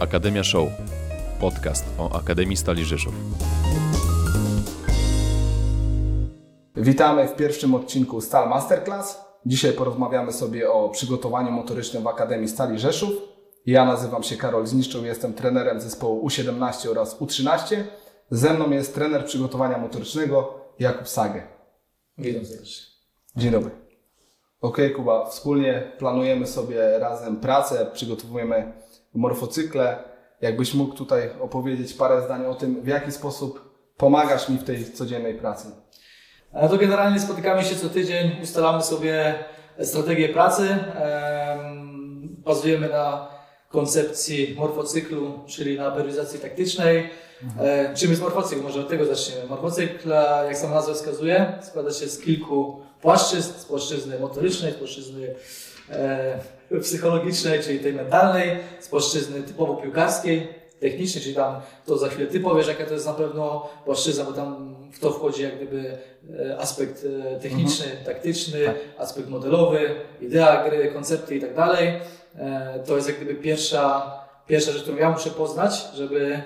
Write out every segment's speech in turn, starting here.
Akademia Show. Podcast o Akademii Stali Rzeszów. Witamy w pierwszym odcinku Stal Masterclass. Dzisiaj porozmawiamy sobie o przygotowaniu motorycznym w Akademii Stali Rzeszów. Ja nazywam się Karol Zniszczył, jestem trenerem zespołu U17 oraz U13. Ze mną jest trener przygotowania motorycznego Jakub Sage. Witam serdecznie. Dzień dobry. Ok, Kuba, wspólnie planujemy sobie razem pracę, przygotowujemy morfocykle. Jakbyś mógł tutaj opowiedzieć parę zdań o tym, w jaki sposób pomagasz mi w tej codziennej pracy. E, To generalnie spotykamy się co tydzień, ustalamy sobie strategię pracy. em, Bazujemy na koncepcji morfocyklu, czyli na periodizacji taktycznej. E, Czym jest morfocykl? Może od tego zaczniemy. Morfocykl, e, jak sama nazwa wskazuje, składa się z kilku płaszczyzn. Z płaszczyzny motorycznej, z płaszczyzny psychologicznej, czyli tej mentalnej, z płaszczyzny typowo piłkarskiej, technicznej, czyli tam to za chwilę ty powiesz, jaka to jest na pewno płaszczyzna, bo tam w to wchodzi jak gdyby e, aspekt e, techniczny, taktyczny, Tak. aspekt modelowy, idea gry, koncepty i tak dalej. E, To jest jak gdyby pierwsza, pierwsza rzecz, którą ja muszę poznać, żeby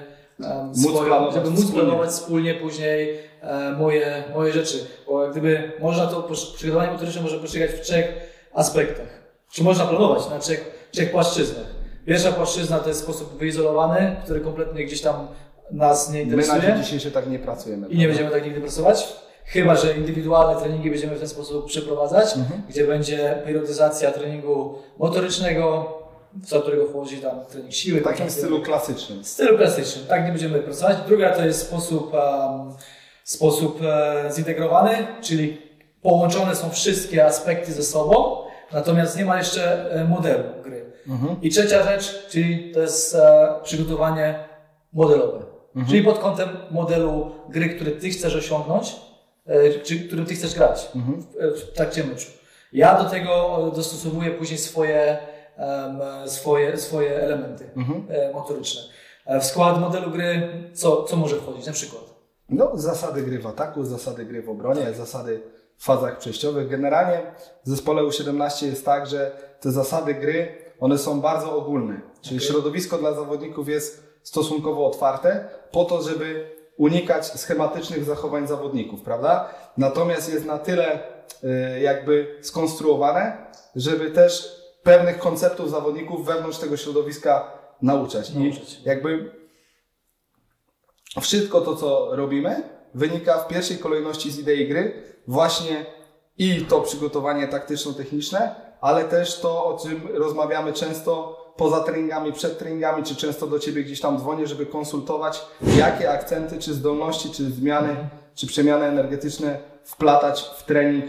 Móc planować żeby móc wspólnie. planować wspólnie później e, moje, moje rzeczy. Bo jak gdyby można to, przygotowanie motoryczne może poszukać w trzech aspektach. Czy można planować na trzech, trzech płaszczyznach. Pierwsza płaszczyzna to jest sposób wyizolowany, który kompletnie gdzieś tam nas nie My na interesuje dzień dzisiejszy tak nie pracujemy. i nie będziemy tak nigdy pracować. Chyba, że indywidualne treningi będziemy w ten sposób przeprowadzać, Mhm. gdzie będzie periodyzacja treningu motorycznego, w którego wchodzi tam trening siły. W takim stylu klasycznym. w stylu klasycznym, tak nie będziemy pracować. Druga to jest sposób, um, sposób e, zintegrowany, czyli połączone są wszystkie aspekty ze sobą, natomiast nie ma jeszcze e, modelu gry. Mhm. I trzecia rzecz, czyli to jest e, przygotowanie modelowe. Czyli pod kątem modelu gry, który ty chcesz osiągnąć, e, czy którym ty chcesz grać Mhm. w, w trakcie meczu. Ja do tego dostosowuję później swoje, em, swoje, swoje elementy Mhm. motoryczne. W skład modelu gry co, co może wchodzić? Na przykład. No, zasady gry w ataku, zasady gry w obronie, zasady w fazach przejściowych. Generalnie w zespole U17 jest tak, że te zasady gry, one są bardzo ogólne. Czyli Okej. środowisko dla zawodników jest stosunkowo otwarte, po to, żeby unikać schematycznych zachowań zawodników, prawda? Natomiast jest na tyle y, jakby skonstruowane, żeby też pewnych konceptów zawodników wewnątrz tego środowiska nauczać. I jakby wszystko to, co robimy, wynika w pierwszej kolejności z idei gry, właśnie i to przygotowanie taktyczno-techniczne, ale też to, o czym rozmawiamy często poza treningami, przed treningami, czy często do Ciebie gdzieś tam dzwonię, żeby konsultować, jakie akcenty, czy zdolności, czy zmiany, czy przemiany energetyczne wplatać w trening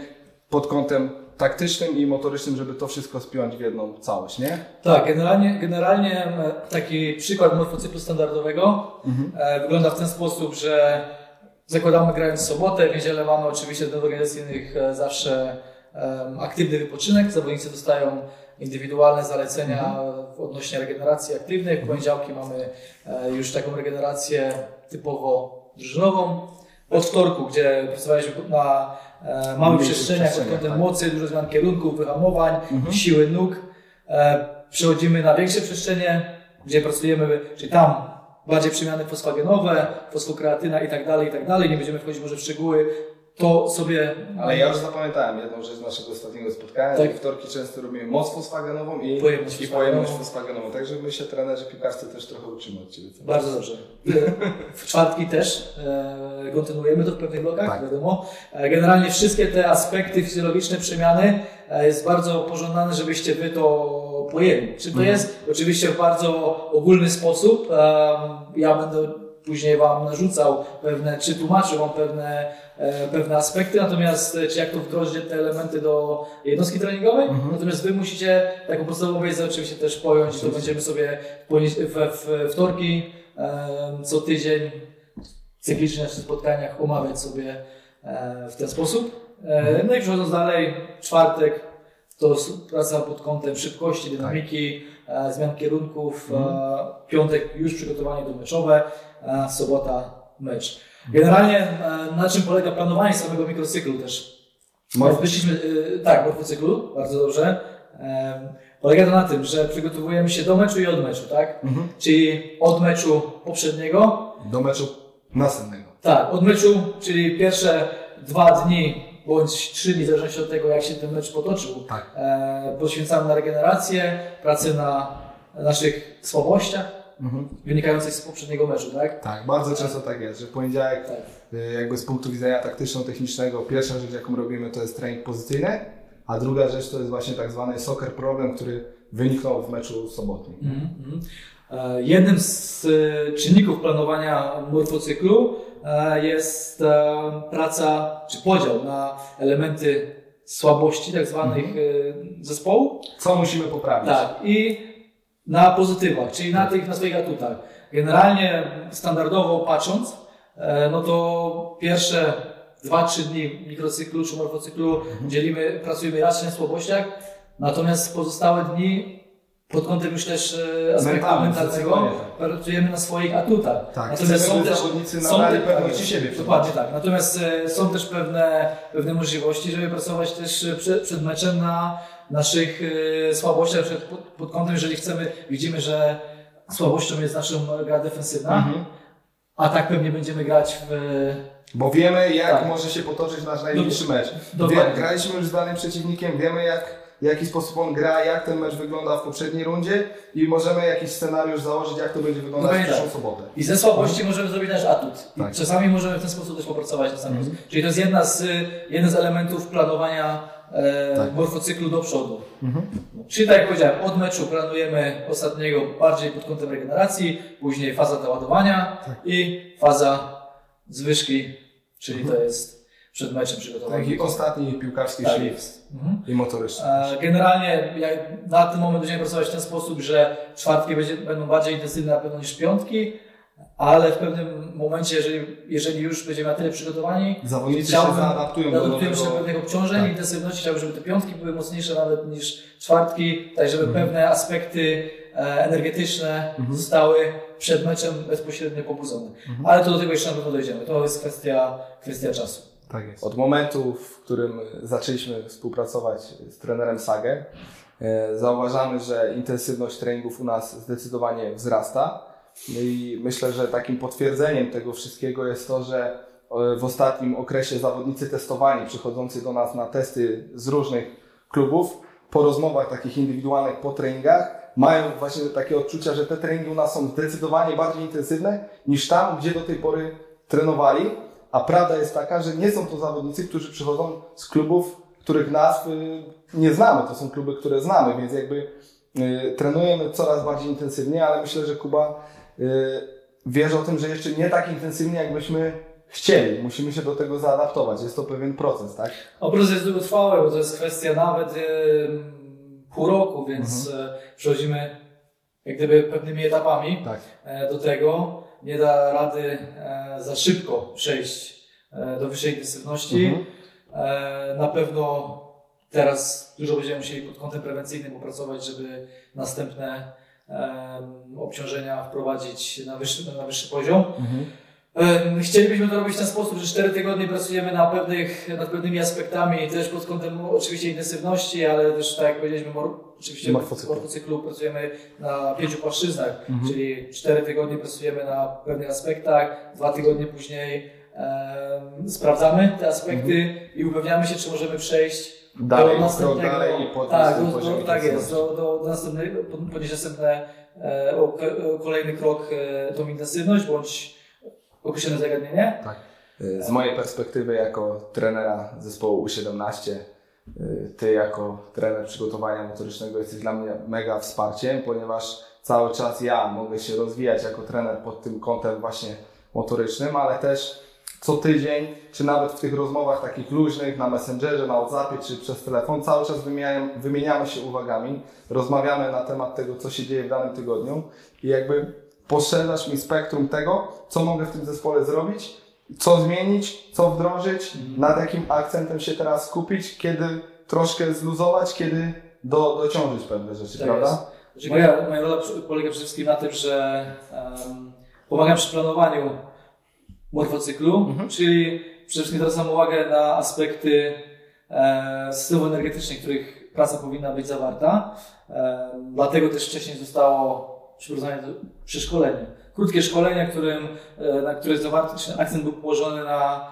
pod kątem taktycznym i motorycznym, żeby to wszystko spiąć w jedną całość, nie? Tak, generalnie, generalnie e, taki przykład morfocyklu standardowego e, wygląda w ten sposób, że zakładamy grając w sobotę, w niedzielę mamy oczywiście do organizacyjnych e, zawsze aktywny wypoczynek. Zawodnicy dostają indywidualne zalecenia odnośnie regeneracji aktywnej. W poniedziałki mamy e, już taką regenerację typowo drużynową. Od wtorku, gdzie pracowaliśmy na e, małych przestrzeniach pod kątem tak. mocy, dużo zmian kierunków, wyhamowań, siły nóg. E, przechodzimy na większe przestrzenie, gdzie pracujemy, czyli tam bardziej przemiany fosfagenowe, fosfokreatyna i tak dalej, i tak dalej. Nie będziemy wchodzić może w szczegóły. To sobie... Ale ja już zapamiętałem jedną rzecz z naszego ostatniego spotkania, Tak. wtorki często robimy moc fosfagenową i Pojemność i pojemność fosfagenową. Także my się trenerzy piłkarscy też trochę uczymy od Ciebie. co? Bardzo dobrze. W czwartki też e, kontynuujemy to w pewnych blokach, Tak. wiadomo. E, Generalnie wszystkie te aspekty fizjologiczne przemiany e, jest bardzo pożądane, żebyście wy to Czy to Mhm. jest oczywiście w bardzo ogólny sposób. Ja będę później Wam narzucał pewne, czy tłumaczył Wam pewne, e, pewne aspekty, natomiast e, czy jak to wdrożyć te elementy do jednostki treningowej, Mhm. natomiast Wy musicie taką podstawową wiedzę oczywiście też pojąć to będziemy sobie we, wtorki co tydzień w cyklicznych spotkaniach omawiać sobie e, w ten sposób. E, No i przechodząc dalej, czwartek to praca pod kątem szybkości, dynamiki, e, zmian kierunków, e, piątek już przygotowanie do meczowe, e, sobota mecz. Generalnie e, na czym polega planowanie samego mikrocyklu też? Wyszliśmy, tak, morfocyklu, bardzo dobrze. Polega to na tym, że przygotowujemy się do meczu i od meczu, tak? Czyli od meczu poprzedniego, Do meczu następnego. tak, od meczu, czyli pierwsze dwa dni bądź trzy dni, w zależności od tego, jak się ten mecz potoczył, Tak. e, poświęcamy na regenerację, pracę na naszych słabościach wynikających z poprzedniego meczu, tak? Tak, bardzo często tak jest, że w poniedziałek Tak. y, jakby z punktu widzenia taktyczno-technicznego pierwsza rzecz jaką robimy to jest trening pozycyjny, a druga rzecz to jest właśnie tak zwany soccer problem, który wyniknął w meczu sobotnim. Mhm, mhm. E, Jednym z czynników planowania morfocyklu e, jest e, praca, czy podział na elementy słabości tak zwanych e, zespołu, Co musimy poprawić? tak, i na pozytywach, czyli na tych, na swoich atutach. Generalnie standardowo patrząc, no to pierwsze 2-3 dni mikrocyklu czy morfocyklu dzielimy, pracujemy raczej na słabościach, natomiast pozostałe dni pod kątem już też e, aspektu zdecydowanie pracujemy na swoich atutach. Tak, natomiast są też, są te- pewności siebie Dokładnie tak. Natomiast e, są też pewne, pewne możliwości, żeby pracować też e, przed, przed meczem na naszych słabościach, pod, pod kątem, jeżeli chcemy, widzimy, że słabością jest naszą gra defensywna, Mhm. a tak pewnie będziemy grać w... Bo wiemy, jak Tak. może się potoczyć nasz najbliższy mecz. Wie, graliśmy już z danym przeciwnikiem, wiemy jak, w jaki sposób on gra, jak ten mecz wygląda w poprzedniej rundzie i możemy jakiś scenariusz założyć, jak to będzie wyglądać w Dokładnie przyszłą tak. sobotę. I ze słabości możemy zrobić nasz atut. Tak. czasami możemy w ten sposób też popracować na sam Czyli to jest jedna z, jeden z elementów planowania e, Tak. morfocyklu do przodu. Czyli tak jak powiedziałem, od meczu planujemy ostatniego bardziej pod kątem regeneracji, później faza doładowania i faza zwyżki, czyli to jest przed meczem przygotowanie. Taki ostatni piłkarski Tak. Mhm. i motoryczny. E, Generalnie jak na ten moment będziemy pracować w ten sposób, że czwartki będzie, będą bardziej intensywne na pewno niż piątki, ale w pewnym momencie, jeżeli, jeżeli już będziemy na tyle przygotowani, Zawodnicy chciałbym- się zaadaptują do adaptujemy się nowego... pewnych obciążeń, Tak. intensywności, chciałbym, żeby te piątki były mocniejsze nawet niż czwartki, tak żeby Mhm. pewne aspekty e, energetyczne zostały przed meczem bezpośrednio pobudzone. Mhm. Ale to do tego jeszcze na pewno dojdziemy. To jest kwestia, kwestia czasu. Tak jest. Od momentu, w którym zaczęliśmy współpracować z trenerem Sagę, e, zauważamy, że intensywność treningów u nas zdecydowanie wzrasta. No i myślę, że takim potwierdzeniem tego wszystkiego jest to, że e, w ostatnim okresie zawodnicy testowani, przychodzący do nas na testy z różnych klubów, po rozmowach takich indywidualnych, po treningach, mają właśnie takie odczucia, że te treningi u nas są zdecydowanie bardziej intensywne niż tam, gdzie do tej pory trenowali. A prawda jest taka, że nie są to zawodnicy, którzy przychodzą z klubów, których nazw y, nie znamy. To są kluby, które znamy, więc jakby y, trenujemy coraz bardziej intensywnie, ale myślę, że Kuba y, wiesz o tym, że jeszcze nie tak intensywnie, jakbyśmy chcieli. Musimy się do tego zaadaptować. Jest to pewien proces, tak? Obraz jest długotrwały, bo to jest kwestia nawet pół roku, więc Mhm. przechodzimy jak gdyby pewnymi etapami Tak. e, do tego. Nie da rady e, za szybko przejść e, do wyższej intensywności. Mhm. E, na pewno teraz dużo będziemy musieli pod kątem prewencyjnym popracować, żeby następne obciążenia wprowadzić na wyższy, na wyższy poziom. Em, Chcielibyśmy to robić w ten sposób, że 4 tygodnie pracujemy na pewnych, nad pewnymi aspektami, też pod kątem oczywiście intensywności, ale też tak jak powiedzieliśmy, oczywiście w morfocyklu pracujemy na pięciu płaszczyznach, czyli 4 tygodnie pracujemy na pewnych aspektach, 2 tygodnie później em, sprawdzamy te aspekty i upewniamy się, czy możemy przejść Dalej, do następnego, dalej tak, do, do, tak jest, do, do, do następnego, pod- podnieść następne, e, o, o kolejny krok e, tą intensywność, bądź określone zagadnienie. Tak. Z mojej perspektywy jako trenera zespołu U17, y, ty jako trener przygotowania motorycznego jesteś dla mnie mega wsparciem, ponieważ cały czas ja mogę się rozwijać jako trener pod tym kątem właśnie motorycznym, ale też co tydzień, czy nawet w tych rozmowach takich luźnych na Messengerze, na WhatsAppie, czy przez telefon, cały czas wymieniamy, wymieniamy się uwagami, rozmawiamy na temat tego, co się dzieje w danym tygodniu i jakby poszerzasz mi spektrum tego, co mogę w tym zespole zrobić, co zmienić, co wdrożyć, nad jakim akcentem się teraz skupić, kiedy troszkę zluzować, kiedy do, dociążyć pewne rzeczy, Tak prawda? jest. Moja, moja rola polega przede wszystkim na tym, że em, pomagam przy planowaniu morfocyklu, Mhm. czyli przede wszystkim zwracam uwagę na aspekty e, systemów energetycznych, których praca powinna być zawarta. E, Dlatego też wcześniej zostało przeprowadzone to przeszkolenie. Krótkie szkolenie, którym, e, na które zawarty, akcent był położony na,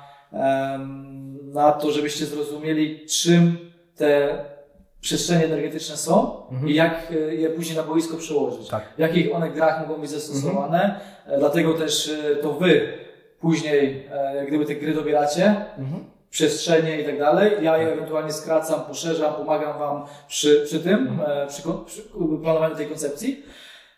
na to, żebyście zrozumieli, czym te przestrzenie energetyczne są i jak e, je później na boisko przełożyć. Tak. W jakich one grach mogą być zastosowane. E, Dlatego też to wy później, jak gdyby te gry dobieracie, przestrzenie i tak dalej. Ja je ewentualnie skracam, poszerzam, pomagam Wam przy, przy tym, e, przy, przy planowaniu tej koncepcji.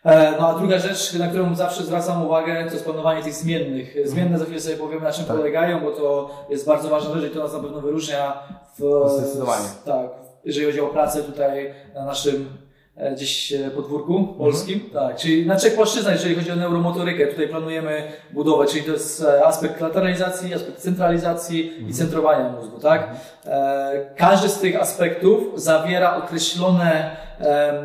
E, No a druga rzecz, na którą zawsze zwracam uwagę, to jest planowanie tych zmiennych. Zmienne za chwilę sobie powiemy, na czym Tak. polegają, bo to jest bardzo ważna rzecz i to nas na pewno wyróżnia w, Zdecydowanie. tak, jeżeli chodzi o pracę tutaj na naszym e, gdzieś e, podwórku polskim. Tak, czyli na trzech płaszczyznach, jeżeli chodzi o neuromotorykę, tutaj planujemy budowę, czyli to jest aspekt lateralizacji, aspekt centralizacji i centrowania mózgu, tak? E, Każdy z tych aspektów zawiera określone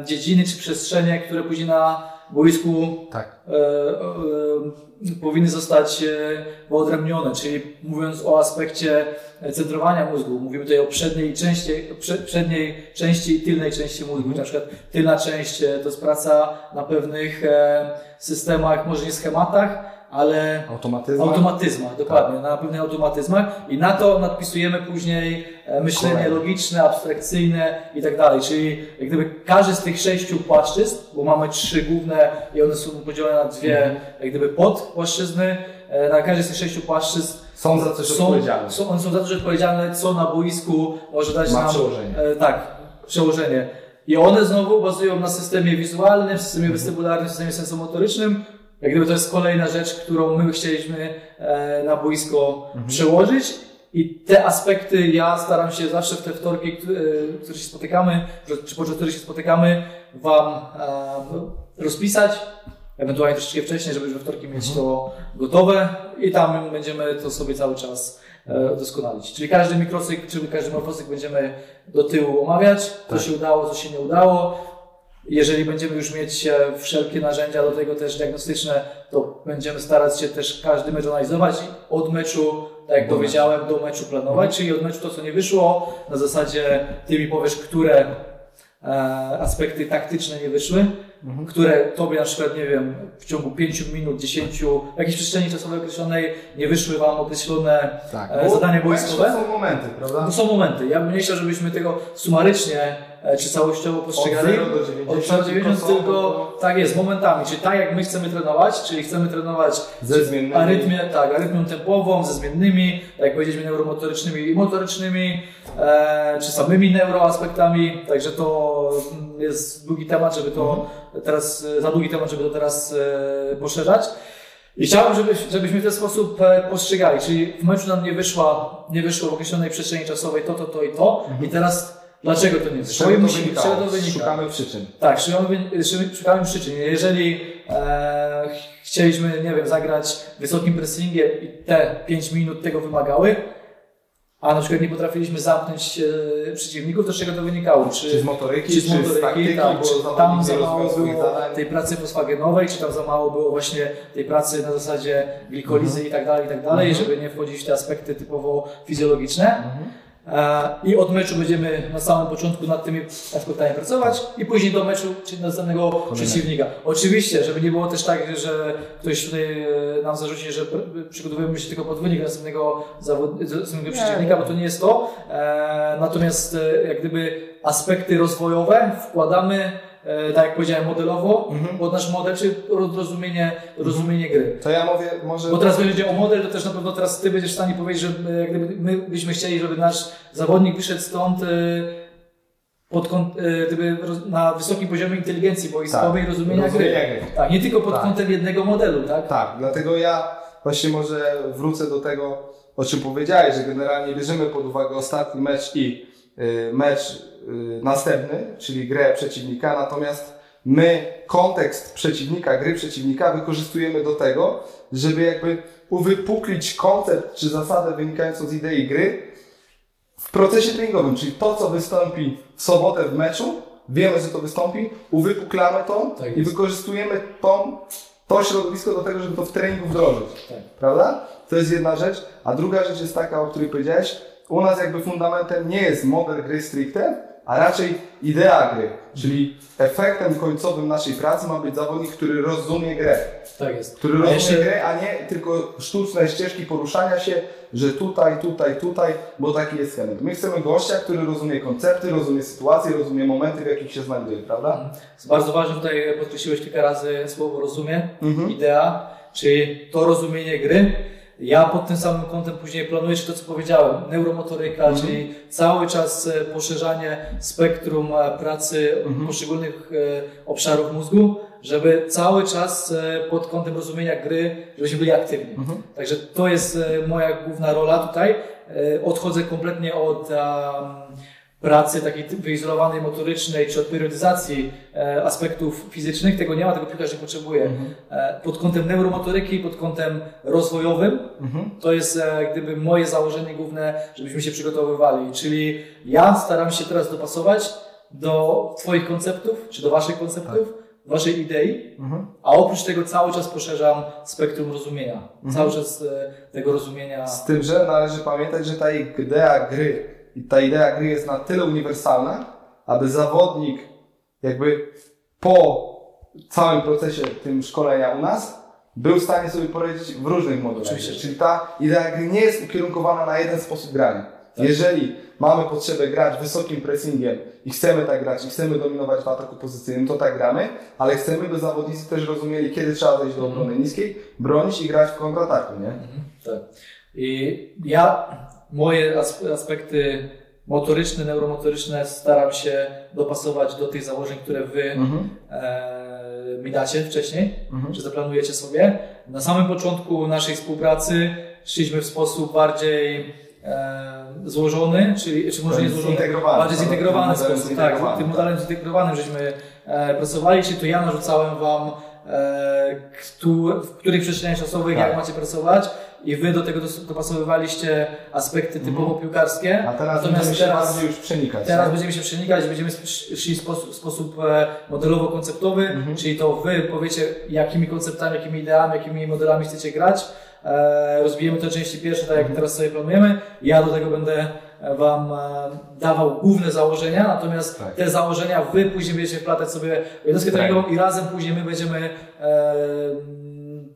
dziedziny czy przestrzenie, które później na boisku Tak. e, e, powinny zostać e, wyodrębnione, czyli mówiąc o aspekcie e, centrowania mózgu, mówimy tutaj o przedniej części, prze, przedniej części i tylnej części mózgu. Na przykład tylna część e, to jest praca na pewnych e, systemach, może nie schematach, ale Automatyzm. automatyzmach, dokładnie, na pewnych automatyzmach i na to nadpisujemy później e, myślenie Kolejne. logiczne, abstrakcyjne i tak dalej. Czyli jak gdyby każdy z tych sześciu płaszczyzn, bo mamy trzy główne i one są podzielone na dwie jak gdyby podpłaszczyzny, e, na każdy z tych sześciu płaszczyzn Są za coś są, odpowiedzialne. są, one są za to odpowiedzialne, co na boisku może dać Ma nam przełożenie. E, tak, przełożenie. I one znowu bazują na systemie wizualnym, systemie westybularnym, systemie sensomotorycznym. Jak gdyby to jest kolejna rzecz, którą my chcieliśmy e, na boisko przełożyć. I te aspekty ja staram się zawsze w te wtorki, e, które się spotykamy, czy podczas których się spotykamy, Wam e, rozpisać. Ewentualnie troszeczkę wcześniej, żeby we wtorki mieć to gotowe i tam będziemy to sobie cały czas doskonalić. Czyli każdy mikrocykl, czy każdy morfocykl będziemy do tyłu omawiać, co Tak. się udało, co się nie udało. Jeżeli będziemy już mieć e, wszelkie narzędzia do tego też diagnostyczne, to będziemy starać się też każdy mecz analizować i od meczu, tak jak Do powiedziałem, do meczu planować, czyli od meczu to, co nie wyszło, na zasadzie ty mi powiesz, które e, aspekty taktyczne nie wyszły, które tobie na przykład, nie wiem, w ciągu 5 minut, 10, w jakiejś przestrzeni czasowej określonej nie wyszły wam określone Tak. e, zadania boiskowe. To są momenty, prawda? To są momenty. Ja bym nie chciał, żebyśmy tego sumarycznie czy całościowo postrzegali. Od 0 do 90 Od 0 do 90 tylko tylko, tak jest, momentami. Czyli tak jak my chcemy trenować, czyli chcemy trenować Ze zmiennymi. arytmię, tak, arytmią tempową, ze zmiennymi, tak jak powiedzieliśmy, neuromotorycznymi i motorycznymi, e, czy samymi neuroaspektami. Także to jest długi temat, żeby to teraz, e, za długi temat, żeby to teraz e, poszerzać. I chciałbym, żeby, żebyśmy w ten sposób e, postrzegali, czyli w meczu nam nie wyszła, nie wyszło w określonej przestrzeni czasowej to, to, to i to. I teraz dlaczego to nie Z wyszło? czego to z wynikało? czego to wynika? Szukamy przyczyn. Tak, szukamy, szukamy przyczyn. Jeżeli e, chcieliśmy, nie wiem, zagrać wysokim pressingiem i te 5 minut tego wymagały, a na przykład nie potrafiliśmy zamknąć e, przeciwników, to z czego to wynikało? Czy z motoryki, czy z motoryki, taktyki, tak, czy tam za mało było zadań. tej pracy fosfagenowej, czy tam za mało było właśnie tej pracy na zasadzie glikolizy i tak dalej, i tak dalej, Mhm. żeby nie wchodzić w te aspekty typowo fizjologiczne. E, I od meczu będziemy na samym początku nad tymi aspektami pracować i później do meczu, czyli następnego przeciwnika. Oczywiście, żeby nie było też tak, że ktoś tutaj e, nam zarzuci, że pr- przygotowujemy się tylko pod wynik następnego, zawod... następnego przeciwnika, bo to nie jest to. E, Natomiast e, jak gdyby aspekty rozwojowe wkładamy, e, tak jak powiedziałem, modelowo pod nasz model, czy rozumienie, rozumienie gry. To ja mówię, może... Bo teraz chodzi o model, to też na pewno teraz ty będziesz w stanie powiedzieć, że e, gdyby my byśmy chcieli, żeby nasz zawodnik wyszedł stąd e, pod e, gdyby na wysokim poziomie inteligencji boiskowej i rozumienia, rozumienia gry. gry. Tak, nie tylko pod Tak. kątem jednego modelu, tak? Tak, dlatego ja właśnie może wrócę do tego, o czym powiedziałeś, że generalnie bierzemy pod uwagę ostatni mecz i y, mecz następny, czyli grę przeciwnika, natomiast my kontekst przeciwnika, gry przeciwnika wykorzystujemy do tego, żeby jakby uwypuklić koncept czy zasadę wynikającą z idei gry w procesie treningowym, czyli to, co wystąpi w sobotę w meczu, wiemy, że to wystąpi, uwypuklamy to Tak i wykorzystujemy tą, to środowisko do tego, żeby to w treningu wdrożyć. Tak. Prawda? To jest jedna rzecz. A druga rzecz jest taka, o której powiedziałeś. U nas jakby fundamentem nie jest model gry stricte, a raczej idea gry, czyli efektem końcowym naszej pracy ma być zawodnik, który rozumie grę. Tak jest. Który rozumie jeszcze- grę, a nie tylko sztuczne ścieżki poruszania się, że tutaj, tutaj, tutaj, bo taki jest schemat. My chcemy gościa, który rozumie koncepty, rozumie sytuacje, rozumie momenty, w jakich się znajduje, prawda? Jest bardzo ważne, tutaj podkreśliłeś kilka razy słowo rozumie, Mhm. idea, czyli to rozumienie gry. Ja pod tym samym kątem później planuję, to co powiedziałem, neuromotoryka, Mhm. czyli cały czas e, poszerzanie spektrum e, pracy Mhm. poszczególnych e, obszarów mózgu, żeby cały czas pod kątem rozumienia gry, żebyśmy byli aktywni. Mhm. Także to jest moja główna rola tutaj. Odchodzę kompletnie od em, pracy takiej wyizolowanej, motorycznej, czy od periodyzacji e, aspektów fizycznych. Tego nie ma, tego piłkarz nie potrzebuje. Mhm. E, Pod kątem neuromotoryki, pod kątem rozwojowym, Mhm. to jest e, gdyby moje założenie główne, żebyśmy się przygotowywali. Czyli ja staram się teraz dopasować do Twoich konceptów, czy do Waszych konceptów, Waszej idei, Mhm. a oprócz tego cały czas poszerzam spektrum rozumienia. Cały czas tego rozumienia. Z tym, że należy pamiętać, że ta idea gry i ta idea gry jest na tyle uniwersalna, aby zawodnik jakby po całym procesie tym szkolenia u nas był w stanie sobie poradzić w różnych modelach. Oczywiście. Czyli ta idea gry nie jest ukierunkowana na jeden sposób grania. Tak. Jeżeli mamy potrzebę grać wysokim pressingiem i chcemy tak grać i chcemy dominować w ataku pozycyjnym, to tak gramy, ale chcemy, by zawodnicy też rozumieli, kiedy trzeba wejść do obrony niskiej, bronić i grać w kontrataku, nie? Tak. I ja moje as- aspekty motoryczne, neuromotoryczne staram się dopasować do tych założeń, które wy Mhm. e, mi dacie wcześniej, Mhm. że zaplanujecie sobie. Na samym początku naszej współpracy szliśmy w sposób bardziej e, złożony, czyli czy może nie złożony, Zintegrowany. bardziej zintegrowany Tym sposób, tak, zintegrowanym, tym tak. modelem zintegrowanym żeśmy e, pracowali, czyli to ja narzucałem Wam e, w których przestrzeniach czasowych Tak. jak macie pracować i Wy do tego dopasowywaliście aspekty typowo piłkarskie. Mhm. A teraz Natomiast będziemy się teraz- bardziej już przenikać. Teraz tak? będziemy się przenikać, będziemy szli w sposób, sposób e, modelowo-konceptowy, Mhm. czyli to Wy powiecie, jakimi konceptami, jakimi ideami, jakimi modelami chcecie grać. E, rozbijemy te części pierwsze, tak jak Mhm. teraz sobie planujemy. Ja do tego będę e, Wam dawał główne założenia, natomiast Tak. te założenia Wy później będziecie wplatać sobie w jednostkę Tak. treningową i razem później my będziemy e,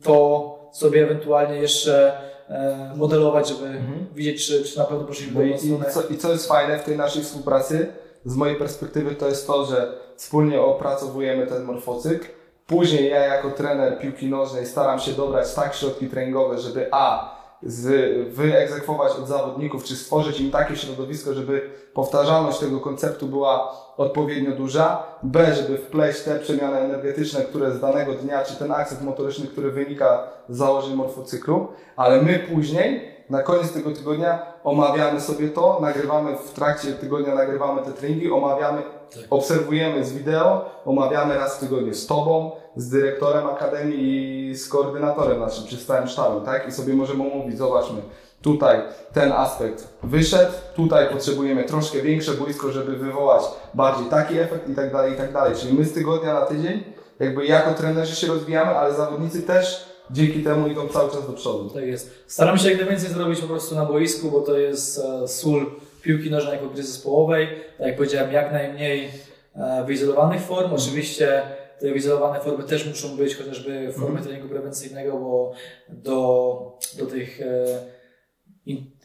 to sobie ewentualnie jeszcze e, modelować, żeby widzieć, czy, czy na pewno poszliśmy Mhm. No i, i, co, I co jest fajne w tej naszej współpracy, z mojej perspektywy, to jest to, że wspólnie opracowujemy ten morfocykl. Później ja jako trener piłki nożnej staram się dobrać tak środki treningowe, żeby A. Z, wyegzekwować od zawodników, czy stworzyć im takie środowisko, żeby powtarzalność tego konceptu była odpowiednio duża. B, żeby wpleść te przemiany energetyczne, które z danego dnia, czy ten akcent motoryczny, który wynika z założeń morfocyklu, ale my później na koniec tego tygodnia omawiamy sobie to, nagrywamy w trakcie tygodnia, nagrywamy te treningi, omawiamy, obserwujemy z wideo, omawiamy raz w tygodniu z Tobą, z dyrektorem Akademii i z koordynatorem naszym, czy stałym sztabem, tak? I sobie możemy omówić, zobaczmy, tutaj ten aspekt wyszedł, tutaj potrzebujemy troszkę większe boisko, żeby wywołać bardziej taki efekt i tak dalej, i tak dalej. Czyli my z tygodnia na tydzień, jakby jako trenerzy się rozwijamy, ale zawodnicy też dzięki temu idą cały czas do przodu. Tak jest. Staramy się jak najwięcej zrobić po prostu na boisku, bo to jest e, sól piłki nożnej jako gry zespołowej. Tak jak powiedziałem, jak najmniej e, wyizolowanych form. Oczywiście te wyizolowane formy też muszą być chociażby w formie treningu prewencyjnego, bo do, do tych e,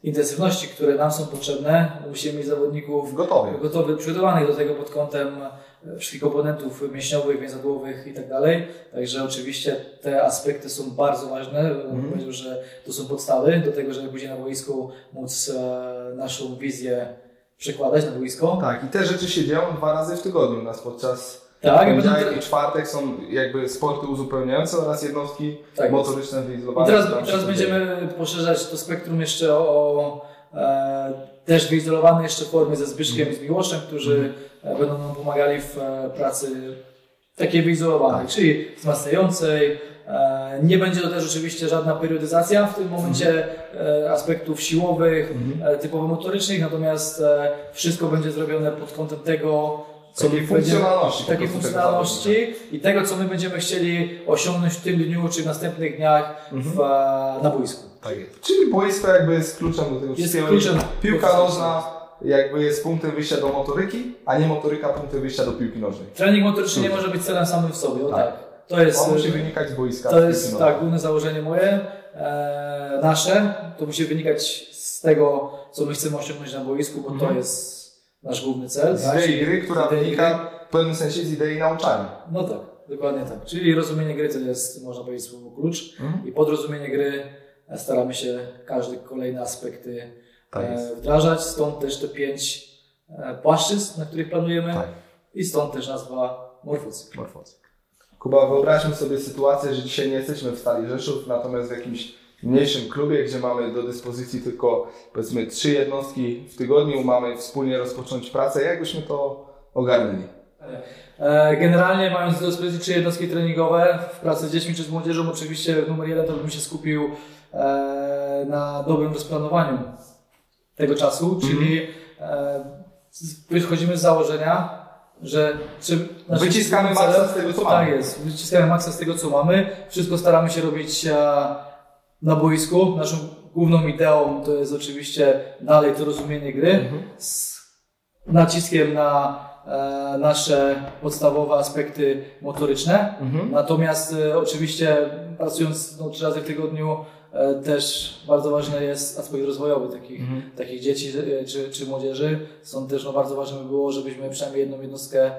intensywności, które nam są potrzebne, musimy mieć zawodników Gotowy. gotowych, przygotowanych do tego pod kątem e, wszystkich komponentów mięśniowych, więzadłowych i tak dalej. Także oczywiście te aspekty są bardzo ważne. Mm. Powiedział, że to są podstawy do tego, żeby później na boisku móc e, naszą wizję przekładać na boisko. Tak, i te rzeczy się dzieją dwa razy w tygodniu u nas podczas Tak, poniedziałek potem- i czwartek są jakby sporty uzupełniające oraz jednostki Tak motoryczne wyizolowane. teraz, teraz będziemy poszerzać to spektrum jeszcze o e, też wyizolowane jeszcze formy ze Zbyszkiem i z Miłoszem, którzy e, będą nam pomagali w e, pracy takiej wyizolowanej, czyli wzmacniającej. E, nie będzie to też oczywiście żadna periodyzacja w tym momencie e, aspektów siłowych, e, typowo motorycznych, natomiast wszystko będzie zrobione pod kątem tego, co Takiej funkcjonalności takiej funkcjonalności i tego, co my będziemy chcieli osiągnąć w tym dniu czy w następnych dniach w, e, na boisku. Tak jest. Czyli boisko jakby jest kluczem do tego Jest wszystkiego. kluczem. Piłka nożna jakby jest punktem wyjścia do motoryki, a nie motoryka punktem wyjścia do piłki nożnej. Trening motoryczny nie może być celem samym w sobie, Tak. tak. To jest, On musi wynikać z boiska. to jest nożnej. tak, główne założenie moje, e, nasze. To musi wynikać z tego, co my chcemy osiągnąć na boisku, bo to Mhm. jest nasz główny cel. Z tak? idei gry, która idei wynika w pewnym sensie z idei nauczania. No tak, dokładnie tak. Czyli rozumienie gry to jest, można powiedzieć, słowo klucz. Mhm. I pod rozumienie gry e, staramy się każdy kolejne aspekty Tak e, wdrażać. Stąd też te pięć e, płaszczyzn, na których planujemy. Tak. I stąd też nazwa. Morfozy. Kuba, wyobraźmy sobie sytuację, że dzisiaj nie jesteśmy w Stali Rzeszów, natomiast w jakimś mniejszym klubie, gdzie mamy do dyspozycji tylko powiedzmy trzy jednostki w tygodniu, mamy wspólnie rozpocząć pracę. Jak byśmy to ogarnęli? E, Generalnie mając do dyspozycji trzy jednostki treningowe w pracy z dziećmi czy z młodzieżą, oczywiście numer jeden to bym się skupił e, na dobrym rozplanowaniu tego czasu, czyli e, z- wychodzimy z założenia, że czy Wyciskamy maksa z tego, co tak mamy. jest, wyciskamy maksa z tego, co mamy. Wszystko staramy się robić e, na boisku. Naszą główną ideą to jest oczywiście dalej to rozumienie gry Mhm. z naciskiem na e, nasze podstawowe aspekty motoryczne. Mhm. Natomiast e, oczywiście pracując no, trzy razy w tygodniu e, też bardzo ważny jest aspekt rozwojowy takich, Mhm. takich dzieci czy, czy młodzieży. Stąd też no, bardzo ważne by było, żebyśmy przynajmniej jedną jednostkę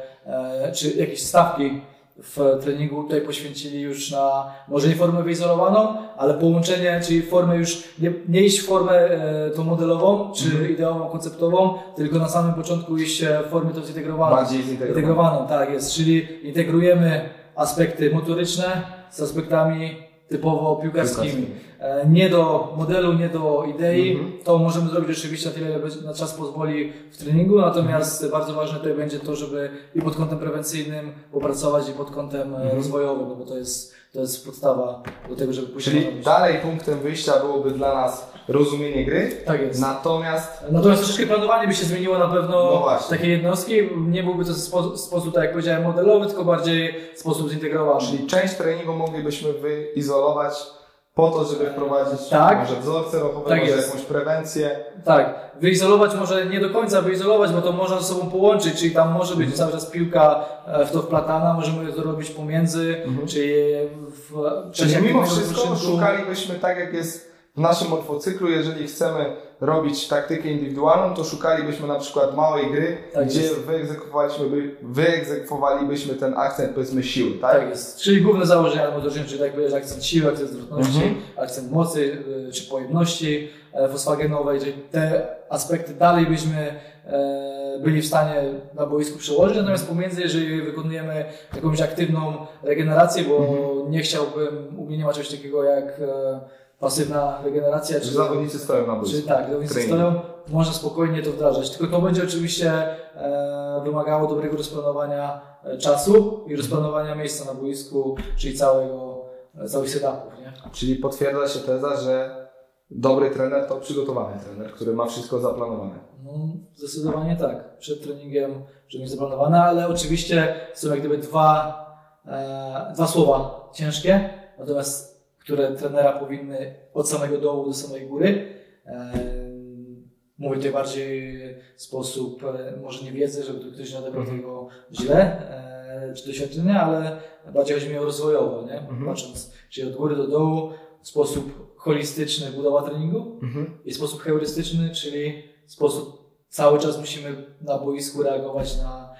czy jakieś stawki w treningu tutaj poświęcili już na może nie formę wyizolowaną, ale połączenie, czyli formę już nie, nie iść w formę e, tą modelową czy Mhm. ideową, konceptową, tylko na samym początku iść e, w formie tą zintegrowaną. Bardziej zintegrowane. Integrowaną, tak jest, czyli integrujemy aspekty motoryczne z aspektami typowo piłkarskimi. E, Nie do modelu, nie do idei. Mhm. To możemy zrobić oczywiście na tyle, na czas pozwoli w treningu, natomiast bardzo ważne tutaj będzie to, żeby i pod kątem prewencyjnym popracować i pod kątem e, Mhm. rozwojowym, no bo to jest, to jest podstawa do tego, żeby później Czyli robić. dalej punktem wyjścia byłoby dla nas rozumienie gry, Tak jest. natomiast Natomiast troszeczkę planowanie by się zmieniło na pewno No właśnie. takiej jednostki. Nie byłby to spo, sposób, tak jak powiedziałem, modelowy, tylko bardziej sposób zintegrowany. Czyli część treningu moglibyśmy wyizolować po to, żeby wprowadzić Tak. może wzorce ruchowe, Tak może jest. jakąś prewencję. Tak, wyizolować może nie do końca wyizolować, bo to można ze sobą połączyć, czyli tam może być cały czas piłka e, w to wplatana, możemy to robić pomiędzy, czyli w Czyli mimo wszystko szukalibyśmy tak jak jest w naszym morfocyklu, jeżeli chcemy robić taktykę indywidualną, to szukalibyśmy na przykład małej gry, Tak gdzie jest. wyegzekwowaliśmy, by, wyegzekwowalibyśmy ten akcent powiedzmy siły, tak? Tak jest. Czyli główne założenia motoryczne, czyli tak powiedziałeś, akcent siły, akcent zwrotności, Mhm. akcent mocy y, czy pojemności e, fosfagenowej, czyli te aspekty dalej byśmy e, byli w stanie na boisku przełożyć, natomiast pomiędzy, jeżeli wykonujemy jakąś aktywną regenerację, bo Mhm. nie chciałbym, u mnie nie ma czegoś takiego jak e, pasywna regeneracja, Że zawodnicy stoją na boisku. Tak, zawodnicy Trening. stoją, można spokojnie to wdrażać. Tylko to będzie oczywiście e, wymagało dobrego rozplanowania e, czasu i rozplanowania miejsca na boisku, czyli całego, e, całych setupów, nie? Czyli potwierdza się teza, że dobry trener to przygotowany trener, który ma wszystko zaplanowane. No, zdecydowanie tak. Przed treningiem żeby mieć zaplanowane, ale oczywiście są jak gdyby dwa, e, dwa słowa ciężkie, natomiast które trenera powinny od samego dołu do samej góry. E, mówię tutaj bardziej w sposób, e, może nie wiedzy, żeby tu ktoś nie odebrał Mhm. tego źle, e, czy doświadczenia, ale bardziej chodzi mi o rozwojowo, nie? Mhm. Patrząc, czyli od góry do dołu, w sposób holistyczny budowa treningu, Mhm. i sposób heurystyczny, czyli sposób cały czas musimy na boisku reagować na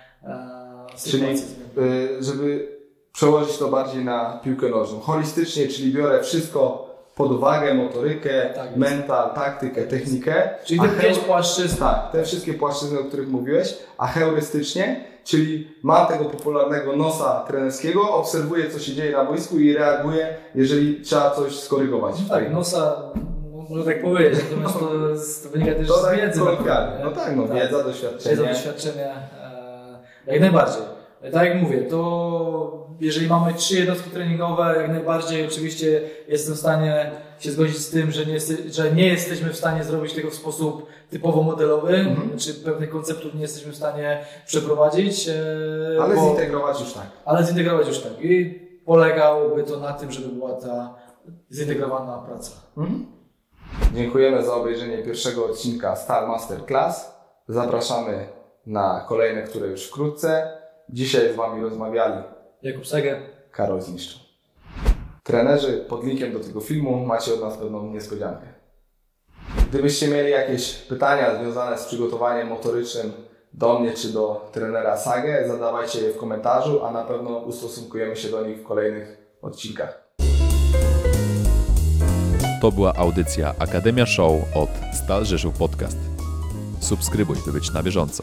Czyli sytuacje zmienne. y, żeby przełożyć to bardziej na piłkę nożną. Holistycznie, czyli biorę wszystko pod uwagę, motorykę, Tak mental, taktykę, technikę. Czyli te pięć heu- płaszczyzn. Tak, te wszystkie płaszczyzny, o których mówiłeś, a heurystycznie, czyli mam tego popularnego nosa trenerskiego, obserwuję, co się dzieje na boisku i reaguję, jeżeli trzeba coś skorygować. w Tak, nosa, no, można tak powiedzieć, natomiast to, to wynika też To z tak wiedzy. kolokwialnie. naprawdę, No tak, no wiedza, doświadczenie. Wiedza, doświadczenie, e, jak najbardziej. Tak jak mówię, to jeżeli mamy trzy jednostki treningowe, jak najbardziej oczywiście jestem w stanie się zgodzić z tym, że nie, jest, że nie jesteśmy w stanie zrobić tego w sposób typowo modelowy, Mhm. czy pewnych konceptów nie jesteśmy w stanie przeprowadzić. e, Ale bo- zintegrować już tak. ale zintegrować już tak. I polegałoby to na tym, żeby była ta zintegrowana praca. Mhm. Dziękujemy za obejrzenie pierwszego odcinka Star Master Class. zapraszamy na kolejne, które już wkrótce. Dzisiaj z Wami rozmawiali Jakub Sege. Karol Zniszczą. Trenerzy, pod linkiem do tego filmu macie od nas pewną niespodziankę. Gdybyście mieli jakieś pytania związane z przygotowaniem motorycznym do mnie czy do trenera Sagę, zadawajcie je w komentarzu, a na pewno ustosunkujemy się do nich w kolejnych odcinkach. To była audycja Akademia Show od Stal Rzeszów Podcast. Subskrybuj, by być na bieżąco.